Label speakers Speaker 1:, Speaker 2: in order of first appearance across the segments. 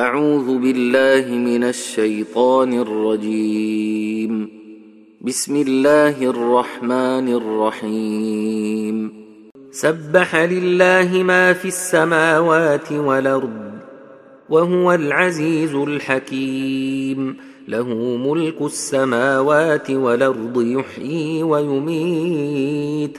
Speaker 1: أعوذ بالله من الشيطان الرجيم بسم الله الرحمن الرحيم سبح لله ما في السماوات والأرض وهو العزيز الحكيم له ملك السماوات والأرض يحيي ويميت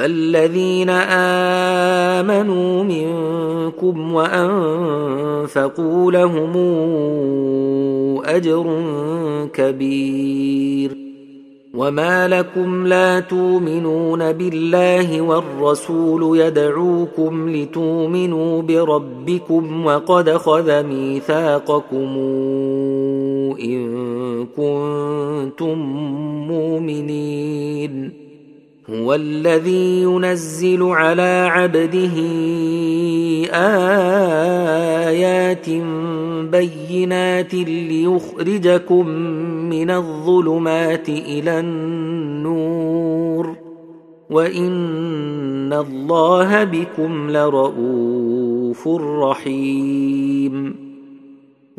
Speaker 1: فالذين امنوا منكم وانفقوا لهم اجر كبير وما لكم لا تؤمنون بالله والرسول يدعوكم لتؤمنوا بربكم وقد خذ ميثاقكم ان كنتم مؤمنين هو الذي ينزل على عبده ايات بينات ليخرجكم من الظلمات الى النور وان الله بكم لرؤوف رحيم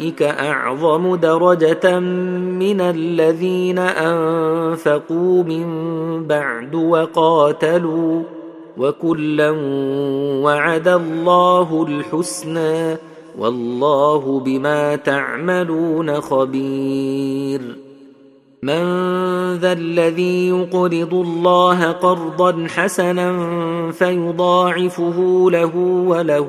Speaker 1: اولئك اعظم درجه من الذين انفقوا من بعد وقاتلوا وكلا وعد الله الحسنى والله بما تعملون خبير من ذا الذي يقرض الله قرضا حسنا فيضاعفه له وله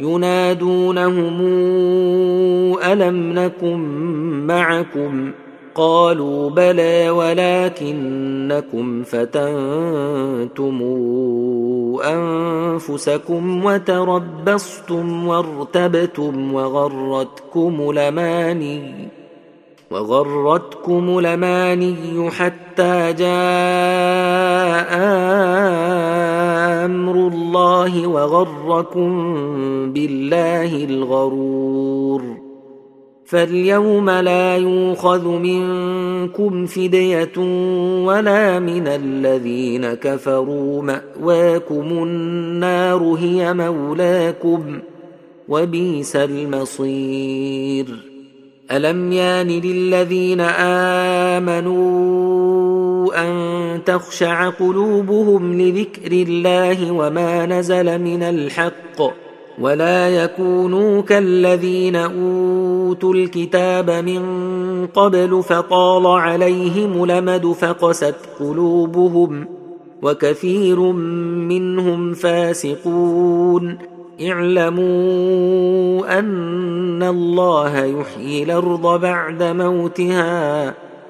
Speaker 1: ينادونهم الم نكن معكم قالوا بلى ولكنكم فتنتم انفسكم وتربصتم وارتبتم وغرتكم الاماني وغرتكم الاماني حتى جاء الله وغركم بالله الغرور فاليوم لا يؤخذ منكم فدية ولا من الذين كفروا مأواكم النار هي مولاكم وبئس المصير ألم يان للذين آمنوا أن تخشع قلوبهم لذكر الله وما نزل من الحق ولا يكونوا كالذين أوتوا الكتاب من قبل فطال عليهم لمد فقست قلوبهم وكثير منهم فاسقون اعلموا أن الله يحيي الأرض بعد موتها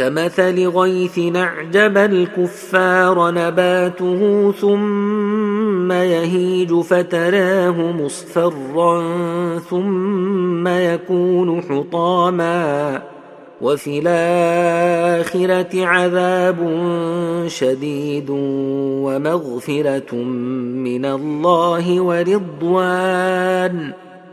Speaker 1: كمثل غيث نعجب الكفار نباته ثم يهيج فتراه مصفرا ثم يكون حطاما وفي الاخره عذاب شديد ومغفره من الله ورضوان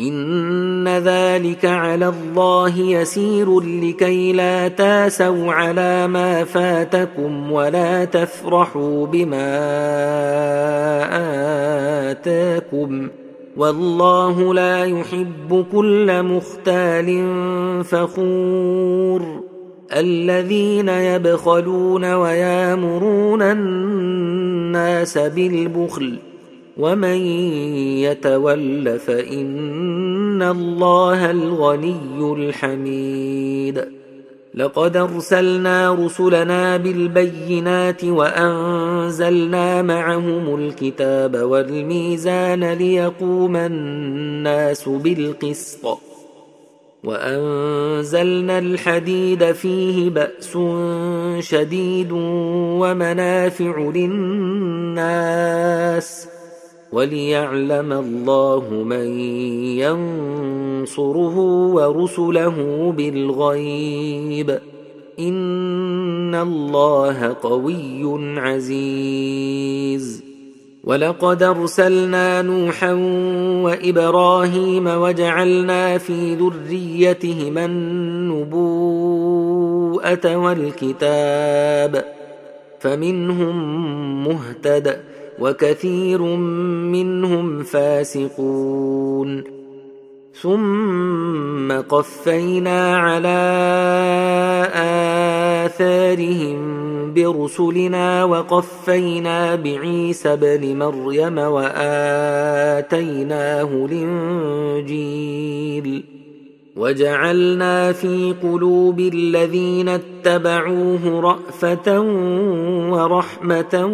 Speaker 1: ان ذلك على الله يسير لكي لا تاسوا على ما فاتكم ولا تفرحوا بما اتاكم والله لا يحب كل مختال فخور الذين يبخلون ويامرون الناس بالبخل ومن يتول فان الله الغني الحميد لقد ارسلنا رسلنا بالبينات وانزلنا معهم الكتاب والميزان ليقوم الناس بالقسط وانزلنا الحديد فيه باس شديد ومنافع للناس وليعلم الله من ينصره ورسله بالغيب ان الله قوي عزيز ولقد ارسلنا نوحا وابراهيم وجعلنا في ذريتهما النبوءه والكتاب فمنهم مهتدئ وكثير منهم فاسقون ثم قفينا على آثارهم برسلنا وقفينا بعيسى بن مريم وآتيناه الإنجيل وجعلنا في قلوب الذين اتبعوه رافه ورحمه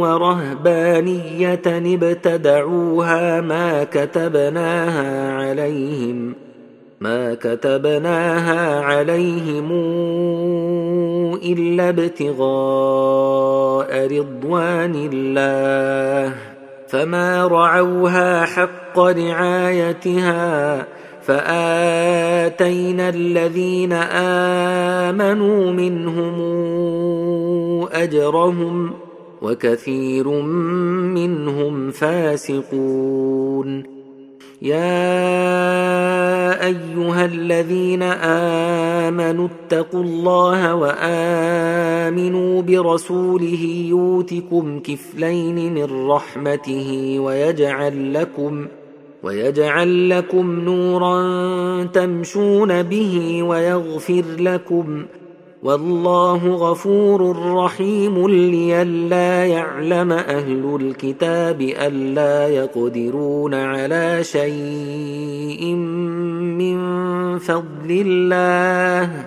Speaker 1: ورهبانيه ابتدعوها ما كتبناها عليهم ما كتبناها عليهم الا ابتغاء رضوان الله فما رعوها حق رعايتها فاتينا الذين امنوا منهم اجرهم وكثير منهم فاسقون يا ايها الذين امنوا اتقوا الله وامنوا برسوله يؤتكم كفلين من رحمته ويجعل لكم ۖ ويجعل لكم نورا تمشون به ويغفر لكم والله غفور رحيم لئلا يعلم اهل الكتاب الا يقدرون على شيء من فضل الله